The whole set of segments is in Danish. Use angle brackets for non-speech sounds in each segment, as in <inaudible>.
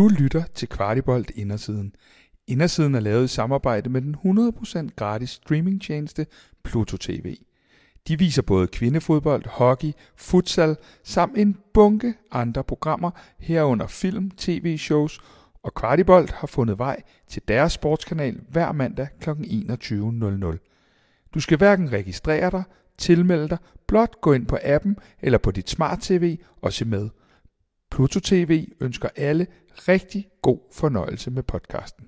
Du lytter til Kvartibolt Indersiden. Indersiden er lavet i samarbejde med den 100% gratis streamingtjeneste Pluto TV. De viser både kvindefodbold, hockey, futsal samt en bunke andre programmer herunder film, tv-shows og Kvartibolt har fundet vej til deres sportskanal hver mandag kl. 21.00. Du skal hverken registrere dig, tilmelde dig, blot gå ind på appen eller på dit smart-tv og se med. Pluto TV ønsker alle rigtig god fornøjelse med podcasten.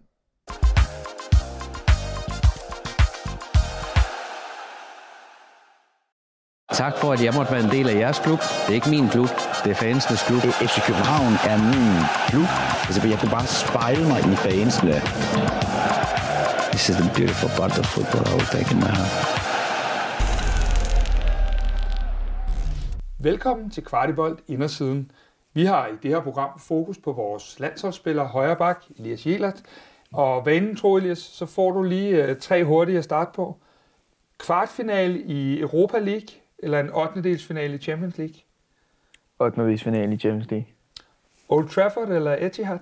Tak for, at jeg måtte være en del af jeres klub. Det er ikke min klub, det er fansenes klub. FC København er min klub. Altså, jeg kunne bare spejle mig i fansene. This is the beautiful part of football I will take in my heart. Velkommen til Kvartibolt Indersiden. Vi har i det her program fokus på vores landsholdsspiller højre bak, Elias Jelert. Og vanen, tror Elias, så får du lige uh, tre hurtige at starte på. Kvartfinale i Europa League, eller en 8. delsfinale i Champions League? 8. finale i Champions League. Old Trafford eller Etihad?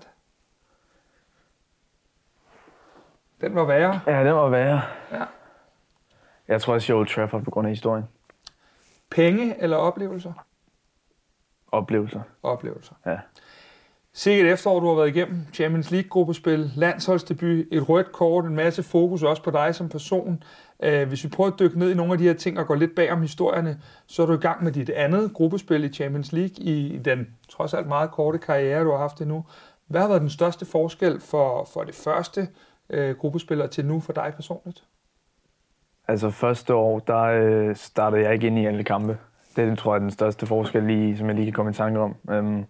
Den var værre. Ja, den var værre. Ja. Jeg tror, jeg siger Old Trafford på grund af historien. Penge eller oplevelser? Oplevelser. Oplevelser. Ja. Sikkert efterår, du har været igennem. Champions League-gruppespil, landsholdsdebut, et rødt kort, en masse fokus også på dig som person. Øh, hvis vi prøver at dykke ned i nogle af de her ting og gå lidt bag om historierne, så er du i gang med dit andet gruppespil i Champions League i den trods alt meget korte karriere, du har haft endnu. Hvad har været den største forskel for, for det første øh, gruppespil og til nu for dig personligt? Altså første år, der øh, startede jeg ikke ind i alle kampe. Det tror jeg er den største forskel, lige, som jeg lige kan komme i tanke om. Øhm,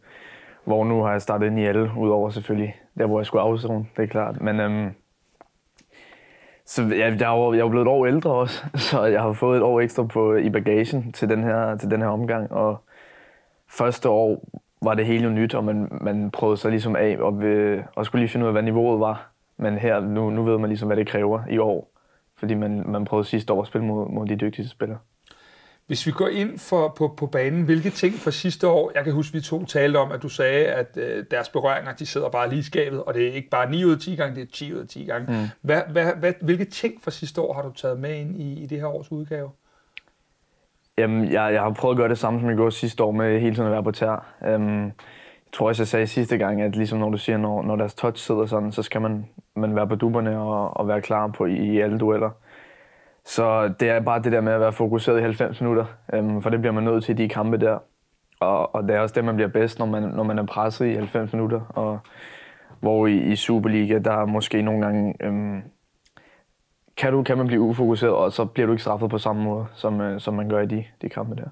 hvor nu har jeg startet ind i alle, udover selvfølgelig der, hvor jeg skulle afzone, det er klart. Men øhm, så jeg, jeg, er jo, jeg er blevet et år ældre også, <laughs> så jeg har fået et år ekstra på, i bagagen til den, her, til den her omgang. Og første år var det hele jo nyt, og man, man prøvede sig ligesom af og, ved, og skulle lige finde ud af, hvad niveauet var. Men her, nu, nu ved man ligesom, hvad det kræver i år. Fordi man, man prøvede sidste år at spille mod, mod de dygtigste spillere. Hvis vi går ind for, på, på banen, hvilke ting fra sidste år, jeg kan huske, vi to talte om, at du sagde, at øh, deres berøringer, de sidder bare lige i skabet, og det er ikke bare 9 ud af 10 gange, det er 10 ud af 10 gange. Mm. Hvad, hvad, hvad, hvilke ting fra sidste år har du taget med ind i, i det her års udgave? Jamen, jeg, jeg har prøvet at gøre det samme, som jeg gjorde sidste år, med hele tiden at være på tær. Um, jeg tror også, jeg sagde sidste gang, at ligesom når du siger, når, når deres touch sidder sådan, så skal man, man være på duberne og, og være klar på i, i alle dueller. Så det er bare det der med at være fokuseret i 90 minutter, øhm, for det bliver man nødt til i de kampe der. Og, og det er også det, man bliver bedst, når man, når man er presset i 90 minutter. Og hvor i, i Superliga, der er måske nogle gange... Øhm, kan, du, kan man blive ufokuseret, og så bliver du ikke straffet på samme måde, som, øh, som man gør i de, de kampe der.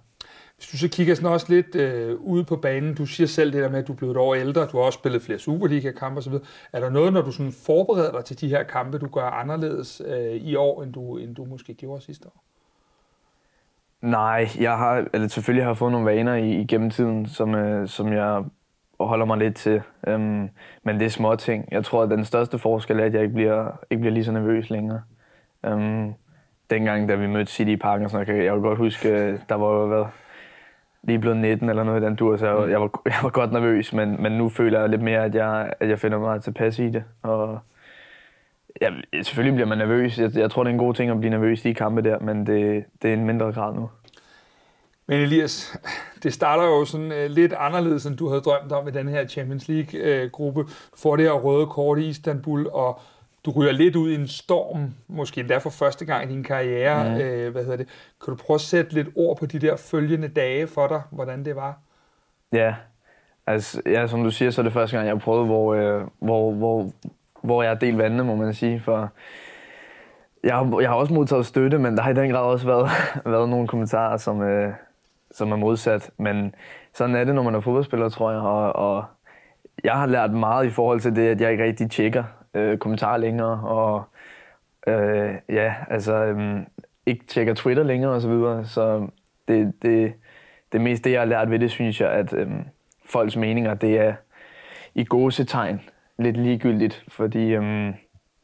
Hvis du så kigger sådan også lidt øh, ude på banen, du siger selv det der med, at du er blevet et år ældre, du har også spillet flere Superliga-kampe osv. Er der noget, når du sådan forbereder dig til de her kampe, du gør anderledes øh, i år, end du, end du måske gjorde sidste år? Nej, jeg har eller selvfølgelig har jeg fået nogle vaner i, igennem tiden, som, øh, som jeg holder mig lidt til. Øhm, men det er små ting. Jeg tror, at den største forskel er, at jeg ikke bliver, ikke bliver lige så nervøs længere. Øhm, dengang, da vi mødte City i parken, så kan jeg, jeg kan godt huske, øh, der var jo lige blevet 19 eller noget i den tur, så jeg, jeg, var, <laughs> jeg var godt nervøs, men, men nu føler jeg lidt mere, at jeg, at jeg finder mig tilpas i det. Og ja, selvfølgelig bliver man nervøs. Jeg, jeg tror, det er en god ting at blive nervøs i de kampe der, men det, det er en mindre grad nu. Men Elias, det starter jo sådan uh, lidt anderledes, end du havde drømt om i den her Champions League-gruppe. Uh, du får det her røde kort i Istanbul, og du ryger lidt ud i en storm, måske endda for første gang i din karriere. Mm. Øh, hvad hedder det? Kan du prøve at sætte lidt ord på de der følgende dage for dig, hvordan det var? Ja, altså, ja, som du siger, så er det første gang, jeg har prøvet, hvor, øh, hvor, hvor, hvor jeg har delt vandene, må man sige. For jeg har, jeg har også modtaget støtte, men der har i den grad også været, <laughs> været nogle kommentarer, som, øh, som er modsat. Men sådan er det, når man er fodboldspiller, tror jeg. Og, og jeg har lært meget i forhold til det, at jeg ikke rigtig tjekker øh, kommentarer længere, og øh, ja, altså øh, ikke tjekker Twitter længere og så videre. Så det, det, det meste, det, jeg har lært ved det, synes jeg, at øh, folks meninger, det er i gåsetegn lidt ligegyldigt, fordi øh,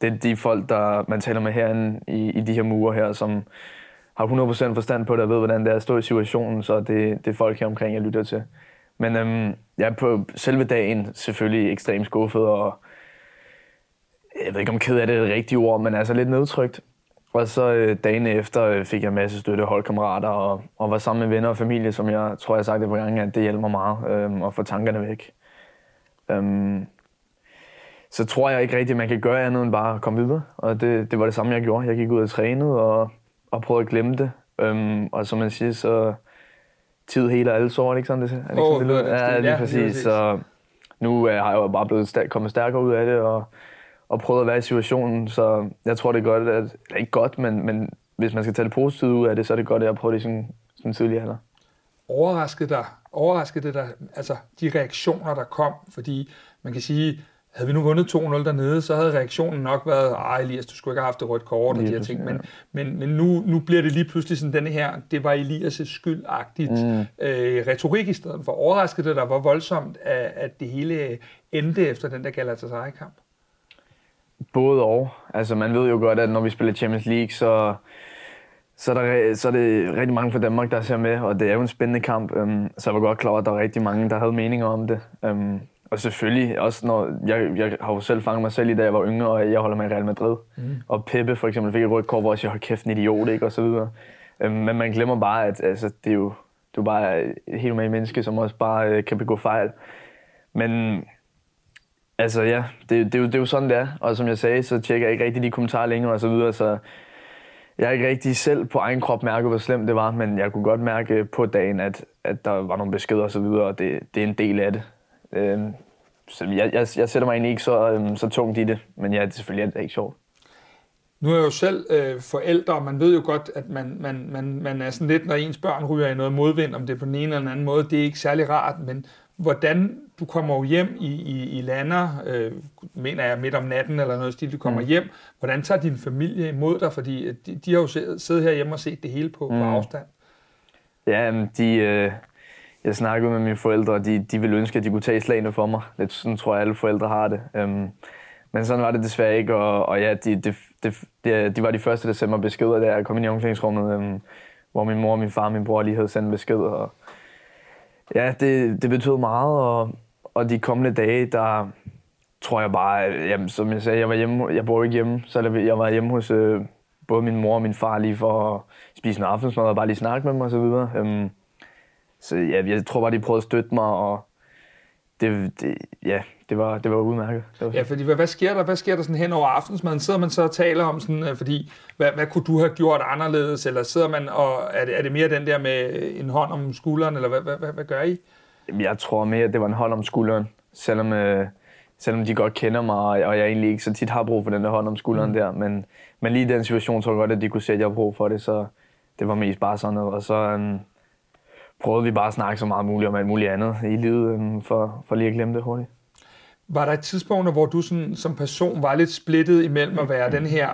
det er de folk, der man taler med herinde i, i de her mure her, som har 100% forstand på det og ved, hvordan det er at stå i situationen, så det, det er folk her omkring, jeg lytter til. Men øhm, jeg er på selve dagen selvfølgelig ekstremt skuffet, og jeg ved ikke, om ked af det er det rigtige ord, men altså lidt nedtrykt. Og så øh, dagen efter øh, fik jeg en masse støtte, holdkammerater og, og var sammen med venner og familie, som jeg tror, jeg har sagt det på gange, at det hjælper mig meget øh, at få tankerne væk. Øhm, så tror jeg ikke rigtigt, at man kan gøre andet end bare at komme videre. Og det, det var det samme, jeg gjorde. Jeg gik ud og trænede og, og prøvede at glemme det. Øhm, og som man siger, så tid hele alle sår, er det ikke sådan, det, er det, ikke Åh, sådan, det det er det. Ja, lige Ja, præcis. lige præcis. Så nu øh, har jeg jo bare blevet stær- kommet stærkere ud af det, og, og prøvet at være i situationen. Så jeg tror, det er godt, at, eller ikke godt, men, men hvis man skal tage det positivt ud af det, så er det godt, at jeg prøver det i sådan, sådan tidligere alder. overraskede dig, overraskede det dig, altså de reaktioner, der kom, fordi man kan sige, havde vi nu vundet 2-0 dernede, så havde reaktionen nok været, ej Elias, du skulle ikke have haft det rødt kort og de her ting, men, men, men nu, nu bliver det lige pludselig sådan denne her, det var Elias' skyldagtigt mm. øh, retorik i stedet for. Overraskede det dig, hvor voldsomt, at, at det hele endte efter den der Galatasaray-kamp? Både og. Altså, man ved jo godt, at når vi spiller Champions League, så, så, er, der, så er det rigtig mange fra Danmark, der ser med, og det er jo en spændende kamp. Um, så jeg var godt klar over, at der var rigtig mange, der havde meninger om det. Um, og selvfølgelig også, når jeg, jeg har jo selv fanget mig selv i, da jeg var yngre, og jeg holder med Real Madrid. Mm. Og Peppe for eksempel fik et rødt kort, hvor jeg siger, hold kæft, en idiot, ikke? Og så videre. Um, men man glemmer bare, at altså, det er jo du er bare et helt normalt menneske, som også bare øh, kan begå fejl. Men Altså ja, det, det, er jo, det er jo sådan, det er. Og som jeg sagde, så tjekker jeg ikke rigtig de kommentarer længere og så videre, så jeg har ikke rigtig selv på egen krop mærket, hvor slemt det var, men jeg kunne godt mærke på dagen, at, at der var nogle beskeder og så videre, og det, det er en del af det. Øhm, så jeg, jeg, jeg sætter mig egentlig ikke så, øhm, så tungt i det, men ja, det selvfølgelig er det ikke sjovt. Nu er jeg jo selv øh, forældre, og man ved jo godt, at man, man, man, man er sådan lidt, når ens børn ryger i noget modvind, om det er på den ene eller den anden måde, det er ikke særlig rart, men hvordan du kommer jo hjem i, i, i lander, øh, mener jeg midt om natten eller noget stil, du kommer mm. hjem, hvordan tager din familie imod dig, fordi øh, de, de har jo siddet, herhjemme og set det hele på, mm. på afstand. Ja, de, øh, jeg snakkede med mine forældre, og de, de ville ønske, at de kunne tage slagene for mig. Lidt sådan tror jeg, alle forældre har det. Um, men sådan var det desværre ikke, og, og ja, de, de, de, de, de var de første, der sendte mig beskeder, da jeg kom ind i omklædningsrummet, um, hvor min mor, min far og min bror lige havde sendt besked. Og, ja, det, det betød meget, og, og de kommende dage, der tror jeg bare, jamen, som jeg sagde, jeg var hjemme, jeg bor ikke hjemme, så jeg var hjemme hos øh, både min mor og min far lige for at spise en aftensmad og bare lige snakke med mig osv. så videre. Øhm, så ja, jeg tror bare, de prøvede at støtte mig, og det, det, ja, det var, det var udmærket. Det var Ja, fordi hvad, hvad sker der? Hvad sker der sådan hen over aftensmaden? Sidder man så og taler om sådan, øh, fordi hvad, hvad kunne du have gjort anderledes? Eller sidder man og er det, er det mere den der med en hånd om skulderen, eller hvad, hvad, hvad, hvad gør I? Jeg tror mere, at det var en hånd om skulderen, selvom, øh, selvom de godt kender mig, og jeg egentlig ikke så tit har brug for den der hånd om skulderen mm. der. Men, men lige i den situation tror jeg godt, at de kunne se, at jeg har brug for det, så det var mest bare sådan noget. Og så um, prøvede vi bare at snakke så meget muligt om alt muligt andet i livet, um, for, for lige at glemme det hurtigt. Var der et tidspunkt, hvor du sådan, som person var lidt splittet imellem at være den her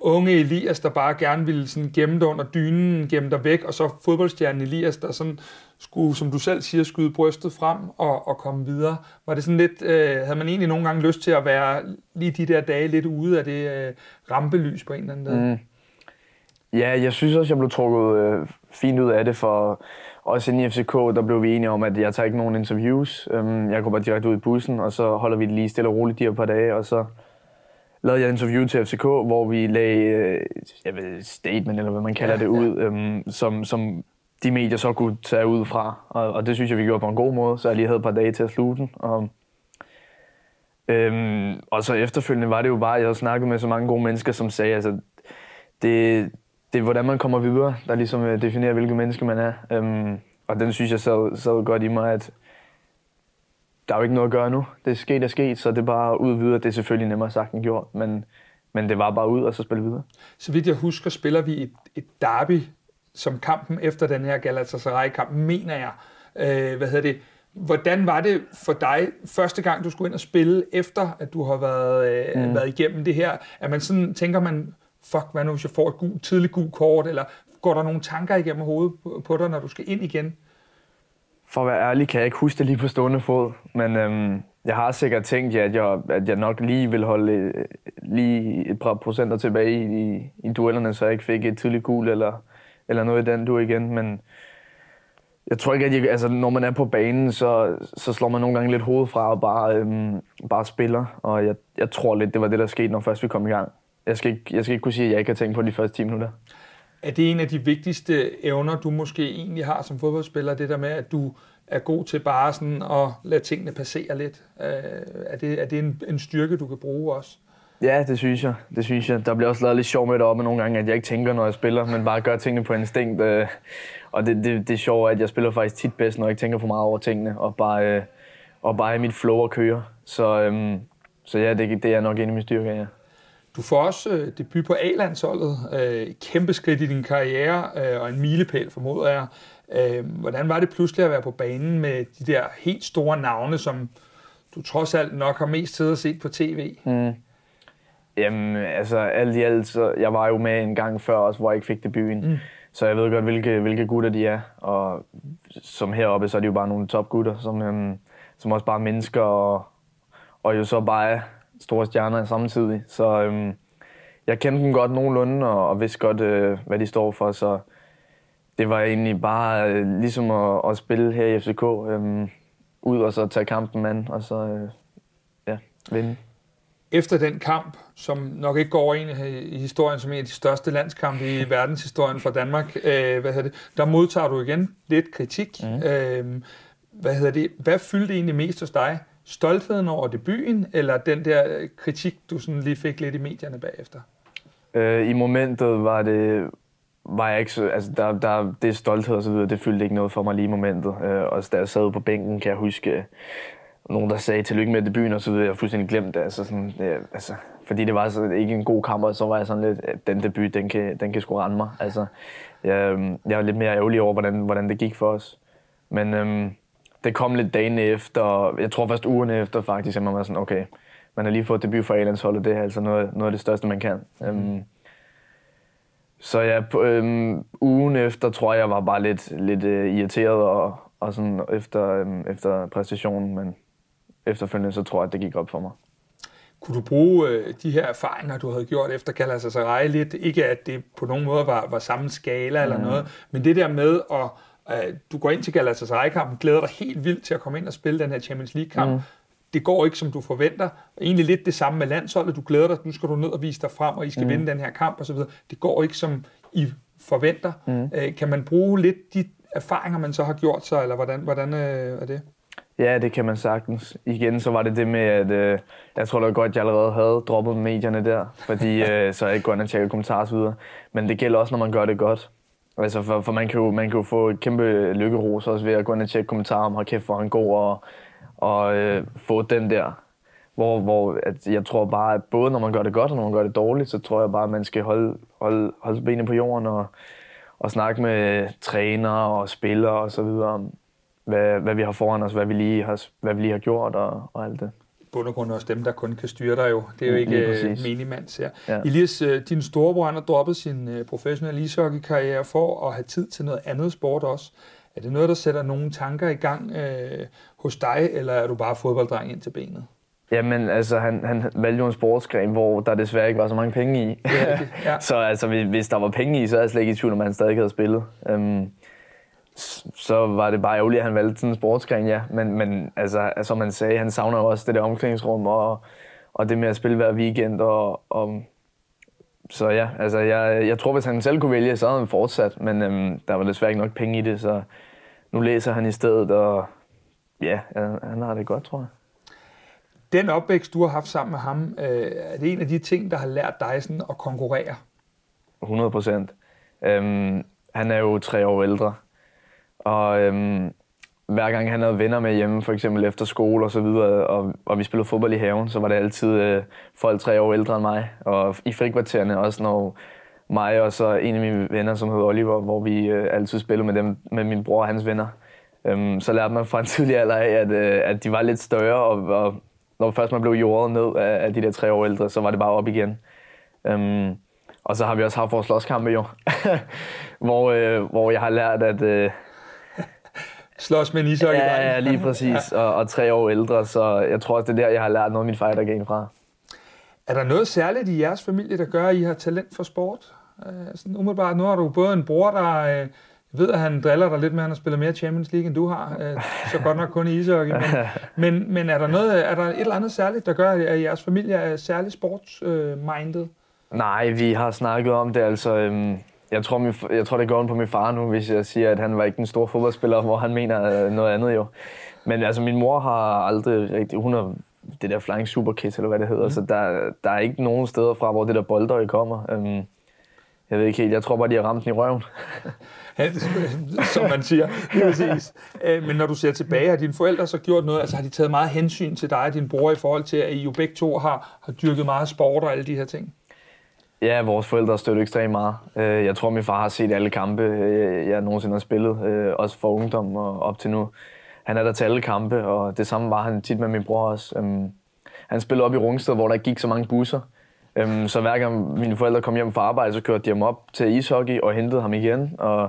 unge Elias, der bare gerne ville sådan gemme dig under dynen, gemme dig væk, og så fodboldstjernen Elias, der sådan skulle, som du selv siger, skyde brystet frem og, og komme videre. Var det sådan lidt, øh, havde man egentlig nogle gange lyst til at være lige de der dage lidt ude af det øh, rampelys på en eller anden måde? Mm. Ja, jeg synes også, jeg blev trukket øh, fint ud af det, for også inde i FCK, der blev vi enige om, at jeg tager ikke nogen interviews. Um, jeg går bare direkte ud i bussen, og så holder vi det lige stille og roligt de her par dage, og så lavede jeg interview til FCK, hvor vi lagde øh, jeg ved, statement, eller hvad man kalder Ja, det, ud, um, som, som de medier så kunne tage ud fra. Og, og det synes jeg, vi gjorde på en god måde, så jeg lige havde et par dage til at slutte den. Og, øhm, og så efterfølgende var det jo bare, at jeg havde snakket med så mange gode mennesker, som sagde, altså, det, det er, hvordan man kommer videre, der ligesom øh, definerer, hvilket menneske man er. Øhm, og den synes jeg sad, sad godt i mig, at der er jo ikke noget at gøre nu. Det er sket er sket, så det er bare ud videre. Det er selvfølgelig nemmere sagt end gjort, men, men det var bare ud og så spille videre. Så vidt jeg husker, spiller vi et, et derby som kampen efter den her Galatasaray-kamp, mener jeg. Øh, hvad hedder det? Hvordan var det for dig første gang, du skulle ind og spille, efter at du har været, øh, mm. været igennem det her? Er man sådan, tænker man, fuck, hvad nu hvis jeg får et gul, tidligt gul kort, eller går der nogle tanker igennem hovedet på, dig, når du skal ind igen? For at være ærlig kan jeg ikke huske det lige på stående fod, men øhm, jeg har sikkert tænkt, ja, at, jeg, at jeg nok lige vil holde øh, lige et par procenter tilbage i, i, i duellerne, så jeg ikke fik et tidligt gul eller, eller noget i den du igen. Men Jeg tror ikke, at jeg, altså, når man er på banen, så, så slår man nogle gange lidt hovedet fra og bare, øhm, bare spiller. Og jeg, jeg tror lidt, det var det, der skete, når først vi kom i gang. Jeg skal, ikke, jeg skal ikke kunne sige, at jeg ikke har tænkt på de første 10 minutter. Er det en af de vigtigste evner, du måske egentlig har som fodboldspiller, det der med, at du er god til bare sådan at lade tingene passere lidt? Øh, er det, er det en, en styrke, du kan bruge også? Ja, det synes jeg. Det synes jeg. Der bliver også lavet lidt sjov med det op nogle gange, at jeg ikke tænker, når jeg spiller, men bare gør tingene på instinkt. Øh, og det, det, det er sjovt, at jeg spiller faktisk tit bedst, når jeg ikke tænker for meget over tingene, og bare, øh, og bare i mit flow og køre. Så, øhm, så ja, det, det er nok en af mine styrker, ja. Du får også øh, debut på A-landsholdet. Øh, kæmpe skridt i din karriere, øh, og en milepæl, formoder jeg. Øh, hvordan var det pludselig at være på banen med de der helt store navne, som du trods alt nok har mest tid at se på tv? Mm. Jamen, altså alt i alt, så jeg var jo med en gang før også, hvor jeg ikke fik debuten. Mm. Så jeg ved godt, hvilke, hvilke gutter de er. Og som heroppe, så er de jo bare nogle topgutter, som, øhm, som også bare er mennesker, og, og jo så bare er store stjerner samtidig. Så øhm, jeg kendte dem godt nogenlunde, og, og vidste godt, øh, hvad de står for. Så det var egentlig bare øh, ligesom at, at spille her i FCK. Øh, ud og så tage kampen an, og så øh, ja, vinde. Efter den kamp, som nok ikke går ind i historien som en af de største landskampe i verdenshistorien for Danmark, øh, hvad hedder det, der modtager du igen lidt kritik. Mm. Øh, hvad hedder det? Hvad fyldte egentlig mest hos dig? Stoltheden over debuten, eller den der øh, kritik, du sådan lige fik lidt i medierne bagefter? Øh, I momentet var det, var jeg ikke så, altså der, der, det stolthed og så videre, det fyldte ikke noget for mig lige i momentet. Øh, og da jeg sad på bænken, kan jeg huske, øh, nogen der sagde tillykke med debuten og så videre, jeg har fuldstændig glemt det. Altså, sådan, det, altså, fordi det var så ikke en god kamp, og så var jeg sådan lidt, at den debut, den kan, den kan sgu rende mig. Altså, jeg, øhm, jeg var lidt mere ærgerlig over, hvordan, hvordan det gik for os. Men øhm, det kom lidt dagen efter, og jeg tror først ugen efter faktisk, at man var sådan, okay, man har lige fået debut for A-landsholdet, det er altså noget, noget af det største, man kan. Mm. Øhm, så ja, på, øhm, ugen efter tror jeg, jeg var bare lidt, lidt uh, irriteret og, og sådan efter, øhm, efter præstationen, men efterfølgende så tror jeg, at det gik op for mig. Kunne du bruge øh, de her erfaringer, du havde gjort efter Galatasaray lidt? Ikke at det på nogen måde var, var samme skala eller mm. noget, men det der med at øh, du går ind til Galatasaray-kampen, glæder dig helt vildt til at komme ind og spille den her Champions League-kamp. Mm. Det går ikke, som du forventer. Egentlig lidt det samme med landsholdet. Du glæder dig, nu skal du ned og vise dig frem, og I skal mm. vinde den her kamp osv. Det går ikke, som I forventer. Mm. Øh, kan man bruge lidt de erfaringer, man så har gjort sig, eller hvordan, hvordan øh, er det? Ja, det kan man sagtens. Igen, så var det det med, at øh, jeg tror da godt, at jeg allerede havde droppet medierne der, fordi <laughs> øh, så jeg ikke går ind og tjekker kommentarer videre. Men det gælder også, når man gør det godt. Altså, for, for man, kan jo, man kan jo få et kæmpe lykkeros også ved at gå ind og tjekke kommentarer om, har kæft, hvor han god, og, og øh, få den der. Hvor, hvor at jeg tror bare, at både når man gør det godt, og når man gør det dårligt, så tror jeg bare, at man skal holde, holde, holde benene på jorden og, og snakke med trænere og spillere og så videre om, hvad, hvad vi har foran os, hvad vi lige har, hvad vi lige har gjort og, og alt det bund og grund også dem, der kun kan styre dig jo. Det er jo ikke uh, minimands her. Ja. Elias, uh, din storebror har droppet sin uh, professionelle ishockey-karriere for at have tid til noget andet sport også. Er det noget, der sætter nogle tanker i gang uh, hos dig, eller er du bare fodbolddreng ind til benet? Jamen, altså, han, han valgte jo en sportsgren, hvor der desværre ikke var så mange penge i. Ja, ja. <laughs> så altså, hvis der var penge i, så er jeg slet ikke i tvivl, om han stadig havde spillet. Um, så var det bare ærgerligt, at han valgte sådan en sportsgren, ja. Men, men altså, som man sagde, han savner også det der omklædningsrum og, og det med at spille hver weekend. Og, og så ja, altså jeg, jeg tror, hvis han selv kunne vælge, så havde han fortsat. Men øhm, der var desværre ikke nok penge i det, så nu læser han i stedet, og ja, han har det godt, tror jeg. Den opvækst, du har haft sammen med ham, øh, er det en af de ting, der har lært dig sådan at konkurrere? 100 procent. Øhm, han er jo tre år ældre, og øhm, hver gang han havde venner med hjemme, for eksempel efter skole og så videre, og, og vi spillede fodbold i haven, så var det altid øh, folk tre år ældre end mig. Og i frikvartererne også, når mig og så en af mine venner, som hedder Oliver, hvor vi øh, altid spillede med dem, med min bror og hans venner. Øhm, så lærte man fra en tidlig alder af, at, øh, at de var lidt større, og, og når først man blev jordet ned af, af de der tre år ældre, så var det bare op igen. Øhm, og så har vi også haft vores slåskampe jo, <laughs> hvor, øh, hvor jeg har lært, at, øh, slås med en ishockey Ja, ja, lige <laughs> præcis. Og, og tre år ældre, så jeg tror også, det er der, jeg har lært noget af min fighter game fra. Er der noget særligt i jeres familie, der gør, at I har talent for sport? Uh, sådan umiddelbart, nu har du både en bror, der Jeg ved, at han driller dig lidt med, at han har spillet mere Champions League, end du har. Øh, så godt nok kun i ishockey. Men, <laughs> men, men er, der noget, er der et eller andet særligt, der gør, at jeres familie er særlig sportsminded? Nej, vi har snakket om det. Altså, øhm, jeg, tror, min, jeg tror, det går på min far nu, hvis jeg siger, at han var ikke en stor fodboldspiller, hvor han mener øh, noget andet jo. Men altså, min mor har aldrig rigtig... Hun har det der Flying Super Kids, eller hvad det hedder. Mm. Så der, der er ikke nogen steder fra, hvor det der boldøje kommer. Øhm, jeg ved ikke helt. Jeg tror bare, de har ramt den i røven. <laughs> som man siger. Lige præcis. Øh, men når du ser tilbage, har dine forældre så gjort noget? Altså har de taget meget hensyn til dig og din bror i forhold til, at I jo begge to har, har dyrket meget sport og alle de her ting? Ja, vores forældre støtter ekstremt meget. Øh, jeg tror, min far har set alle kampe, øh, jeg nogensinde har spillet, øh, også for ungdom og op til nu. Han er der til alle kampe, og det samme var han tit med min bror også. Øhm, han spillede op i Rungsted, hvor der ikke gik så mange busser. Øhm, så hver gang mine forældre kom hjem fra arbejde, så kørte de ham op til ishockey og hentede ham igen. Og,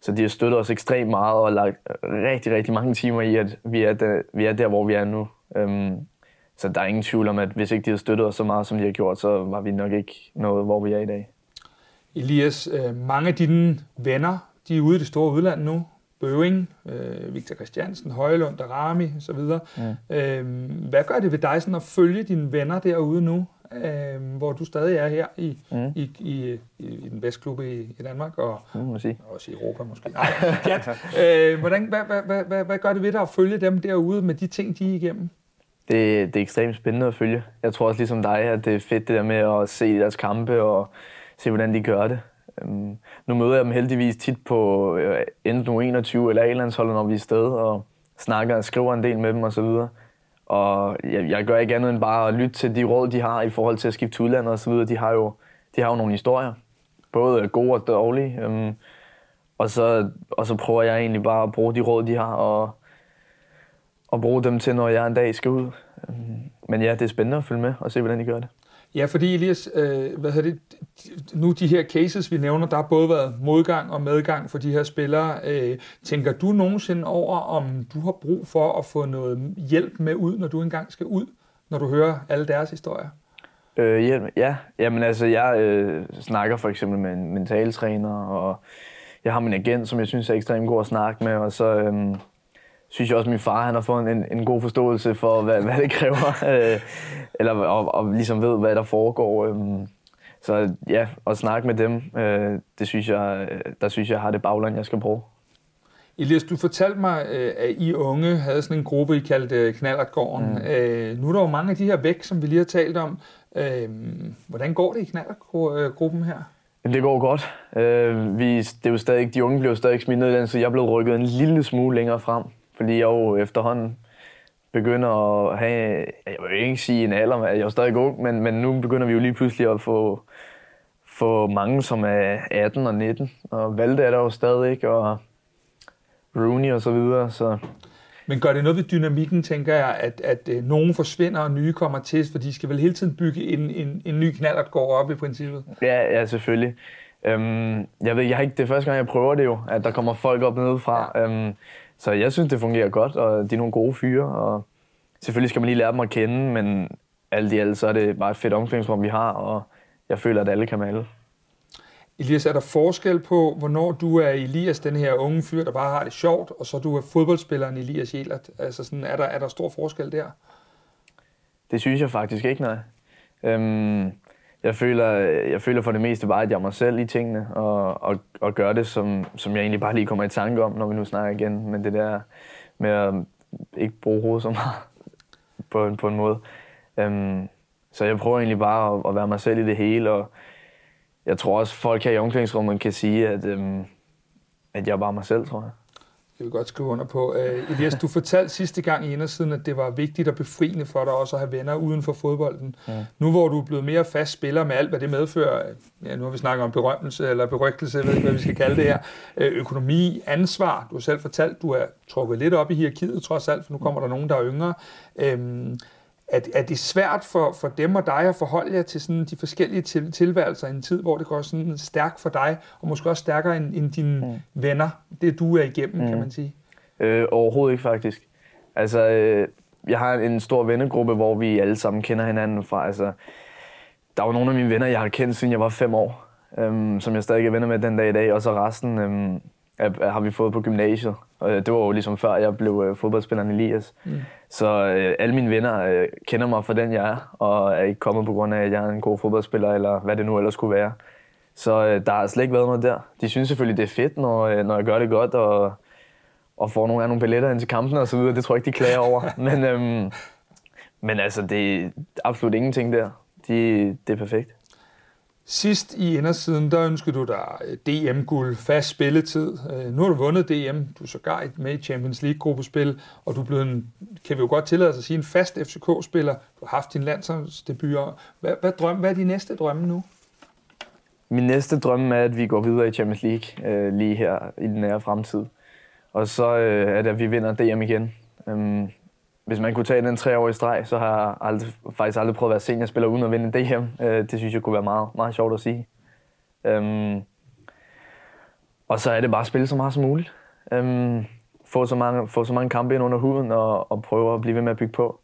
så de har støttet os ekstremt meget og lagt rigtig, rigtig mange timer i, at vi er der, vi er der hvor vi er nu. Øhm, så der er ingen tvivl om, at hvis ikke de havde støttet os så meget, som de har gjort, så var vi nok ikke noget, hvor vi er i dag. Elias, øh, mange af dine venner, de er ude i det store udland nu. Bøving, øh, Victor Christiansen, Højlund, Darami osv. Mm. Øh, hvad gør det ved dig sådan at følge dine venner derude nu? øh, hvor du stadig er her i, mm. i, i, i, i den bedste klub i, i Danmark, og mm, også i Europa måske. Nej, Kat, øh, hvordan, hvad, hvad, hvad, hvad, hvad gør det ved dig at følge dem derude med de ting, de er igennem? Det, det er ekstremt spændende at følge. Jeg tror også ligesom dig, at det er fedt det der med at se deres kampe og se, hvordan de gør det. Øhm, nu møder jeg dem heldigvis tit på øh, enten 21 eller A-landsholdet, når vi er sted, og snakker og skriver en del med dem osv. Og jeg, jeg gør ikke andet end bare at lytte til de råd, de har i forhold til at skifte til udlandet osv. De har jo, de har jo nogle historier, både gode og dårlige. Øhm, og, så, og så prøver jeg egentlig bare at bruge de råd, de har, og, og bruge dem til, når jeg en dag skal ud. Um, men ja, det er spændende at følge med og se, hvordan de gør det. Ja, fordi Elias, øh, hvad hedder det, nu de her cases, vi nævner, der har både været modgang og medgang for de her spillere. Øh, tænker du nogensinde over, om du har brug for at få noget hjælp med ud, når du engang skal ud, når du hører alle deres historier? Øh, hjælp, ja, jamen altså, jeg øh, snakker for eksempel med en mentaltræner, og jeg har min agent, som jeg synes er ekstremt god at snakke med, og så... Øh, synes jeg også, at min far han har fået en, en god forståelse for, hvad, hvad det kræver. <laughs> Øh, eller og, og ligesom ved, hvad der foregår. Øh, så ja, at snakke med dem, øh, det synes jeg, der synes jeg, har det bagland, jeg skal bruge. Elias, du fortalte mig, øh, at I unge havde sådan en gruppe, I kaldte Knallertgården. Mm. Øh, nu er der jo mange af de her væk, som vi lige har talt om. Øh, hvordan går det i Knallertgruppen her? Jamen, det går godt. Øh, vi, det er jo stadig, de unge bliver stadig smidt ned i den, så jeg blevet rykket en lille smule længere frem fordi jeg jo efterhånden begynder at have, jeg vil ikke sige en alder, jeg er jo stadig ung, men, men nu begynder vi jo lige pludselig at få, få mange, som er 18 og 19, og Valde er der jo stadig, og Rooney og så videre, så... Men gør det noget ved dynamikken, tænker jeg, at, at, at nogen forsvinder og nye kommer til, for de skal vel hele tiden bygge en, en, en ny knald, der går op i princippet? Ja, ja selvfølgelig. Øhm, jeg ved, jeg har ikke, det er første gang, jeg prøver det jo, at der kommer folk op nedefra. Ja. Øhm, så jeg synes, det fungerer godt, og de er nogle gode fyre, og selvfølgelig skal man lige lære dem at kende, men alt i alt, så er det bare et fedt omklædningsrum, vi har, og jeg føler, at alle kan med alle. Elias, er der forskel på, hvornår du er Elias, den her unge fyr, der bare har det sjovt, og så du er fodboldspilleren Elias Jelert? Altså sådan, er, der, er der stor forskel der? Det synes jeg faktisk ikke, nej. Øhm, jeg føler, jeg føler for det meste bare, at jeg er mig selv i tingene, og, og, og gør det, som, som jeg egentlig bare lige kommer i tanke om, når vi nu snakker igen. Men det der med at ikke bruge hovedet så meget <laughs> på, en, på en måde. Øhm, så jeg prøver egentlig bare at, at være mig selv i det hele, og jeg tror også, folk her i omklædningsrummet kan sige, at, øhm, at jeg er bare mig selv, tror jeg. Det vil godt skrive under på. Uh, Elias, du fortalte sidste gang i indersiden, at det var vigtigt og befriende for dig også at have venner uden for fodbolden. Ja. Nu hvor du er blevet mere fast spiller med alt, hvad det medfører, ja, nu har vi snakket om berømmelse eller berygtelse, jeg ved ikke, hvad vi skal kalde det her, uh, økonomi, ansvar. Du har selv fortalt, du er trukket lidt op i hierarkiet trods alt, for nu kommer der nogen, der er yngre. Uh, er, er det svært for, for dem og dig at forholde jer til sådan de forskellige til, tilværelser i en tid, hvor det går sådan stærkt for dig, og måske også stærkere end, end dine mm. venner, det du er igennem, mm. kan man sige? Øh, overhovedet ikke faktisk. Altså, øh, jeg har en stor vennegruppe, hvor vi alle sammen kender hinanden fra. Altså, der er jo nogle af mine venner, jeg har kendt, siden jeg var fem år, øhm, som jeg stadig er venner med den dag i dag, og så resten øhm, har vi fået på gymnasiet. Og det var jo ligesom før jeg blev øh, fodboldspilleren Elias. Mm. Så øh, alle mine venner øh, kender mig for den jeg er, og er ikke kommet på grund af, at jeg er en god fodboldspiller, eller hvad det nu ellers skulle være. Så øh, der har slet ikke været noget der. De synes selvfølgelig, det er fedt, når, øh, når jeg gør det godt, og, og får nogle, nogle billetter ind til kampen og så videre. Det tror jeg ikke, de klager over. <laughs> Men, øhm, men altså, det er absolut ingenting der. De, det er perfekt. Sidst i indersiden, der ønskede du dig DM-guld, fast spilletid. Øh, nu har du vundet DM, du er sågar med i Champions League-gruppespil, og du er blevet en, kan vi jo godt tillade os at sige, en fast FCK-spiller. Du har haft din landsholdsdebut. Hvad, hvad, drøm, hvad er de næste drømme nu? Min næste drømme er, at vi går videre i Champions League øh, lige her i den nære fremtid. Og så øh, er det, at vi vinder DM igen. Øhm, hvis man kunne tage den tre år i streg, så har jeg aldrig, faktisk aldrig prøvet at være seniorspiller uden at vinde en DM. Øh, det synes jeg kunne være meget, meget sjovt at sige. Um, og så er det bare at spille så meget som muligt. Um, få, så mange, få så mange kampe ind under huden og, og prøve at blive ved med at bygge på.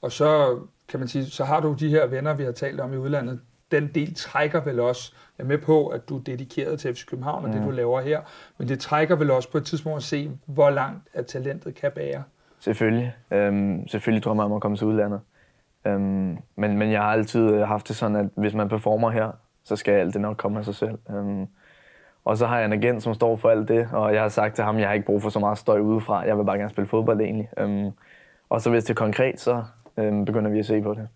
Og så kan man sige, så har du de her venner, vi har talt om i udlandet. Den del trækker vel også, jeg er med på, at du er dedikeret til FC København og mm. det, du laver her, men det trækker vel også på et tidspunkt at se, hvor langt at talentet kan bære. Selvfølgelig. Øhm, selvfølgelig drømmer jeg om at komme til udlandet. Øhm, men, men jeg har altid haft det sådan, at hvis man performer her, så skal alt det nok komme af sig selv. Øhm, og så har jeg en agent, som står for alt det, og jeg har sagt til ham, at jeg har ikke brug for så meget støj udefra. Jeg vil bare gerne spille fodbold egentlig. Øhm, og så hvis det er konkret, så øhm, begynder vi at se på det.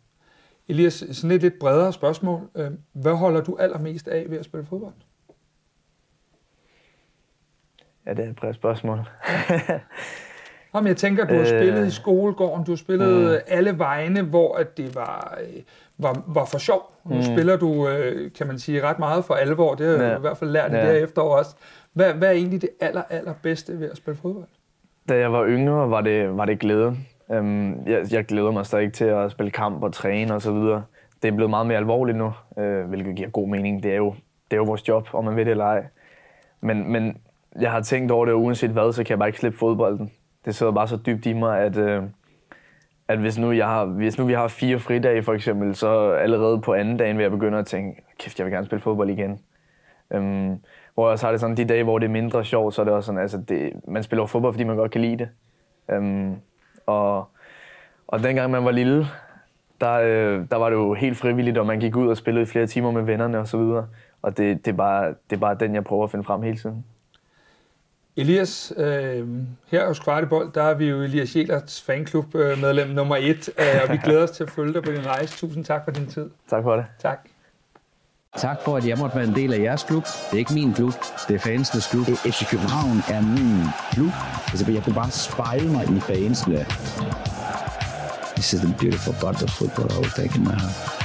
Elias, sådan et lidt bredere spørgsmål. Øhm, hvad holder du allermest af ved at spille fodbold? Ja, det er et bredt spørgsmål. <laughs> Jamen, jeg tænker, du har spillet øh, i skolegården, du har spillet mm. alle vegne, hvor at det var, øh, var, var for sjov. Nu mm. spiller du, øh, kan man sige, ret meget for alvor. Det har jeg ja. i hvert fald lært i ja. det her efterår også. Hvad, hvad er egentlig det aller, aller bedste ved at spille fodbold? Da jeg var yngre, var det, var det glæde. Um, jeg, jeg glæder mig stadig til at spille kamp og træne og så videre. Det er blevet meget mere alvorligt nu, uh, hvilket giver god mening. Det er jo, det er jo vores job, om man ved det eller ej. Men, men jeg har tænkt over det, og uanset hvad, så kan jeg bare ikke slippe fodbolden det sidder bare så dybt i mig, at, øh, at hvis, nu jeg har, hvis nu vi har fire fridage for eksempel, så allerede på anden dagen vil jeg begynde at tænke, kæft, jeg vil gerne spille fodbold igen. Øhm, hvor jeg så har det sådan, de dage, hvor det er mindre sjovt, så er det også sådan, altså det, man spiller fodbold, fordi man godt kan lide det. Øhm, og, og dengang man var lille, der, øh, der var det jo helt frivilligt, og man gik ud og spillede i flere timer med vennerne og så videre. Og det, det, er bare, det er bare den, jeg prøver at finde frem hele tiden. Elias, øh, her hos Kvartibold, der er vi jo Elias Jelerts fanklub øh, medlem nummer et, øh, og vi glæder os til at følge dig på din rejse. Tusind tak for din tid. Tak for det. Tak. Tak for, at jeg måtte være en del af jeres klub. Det er ikke min klub, det er fansenes klub. FC København er min klub. Altså, jeg kan bare spejle mig i fansene. This is the beautiful part of football I will take in my heart.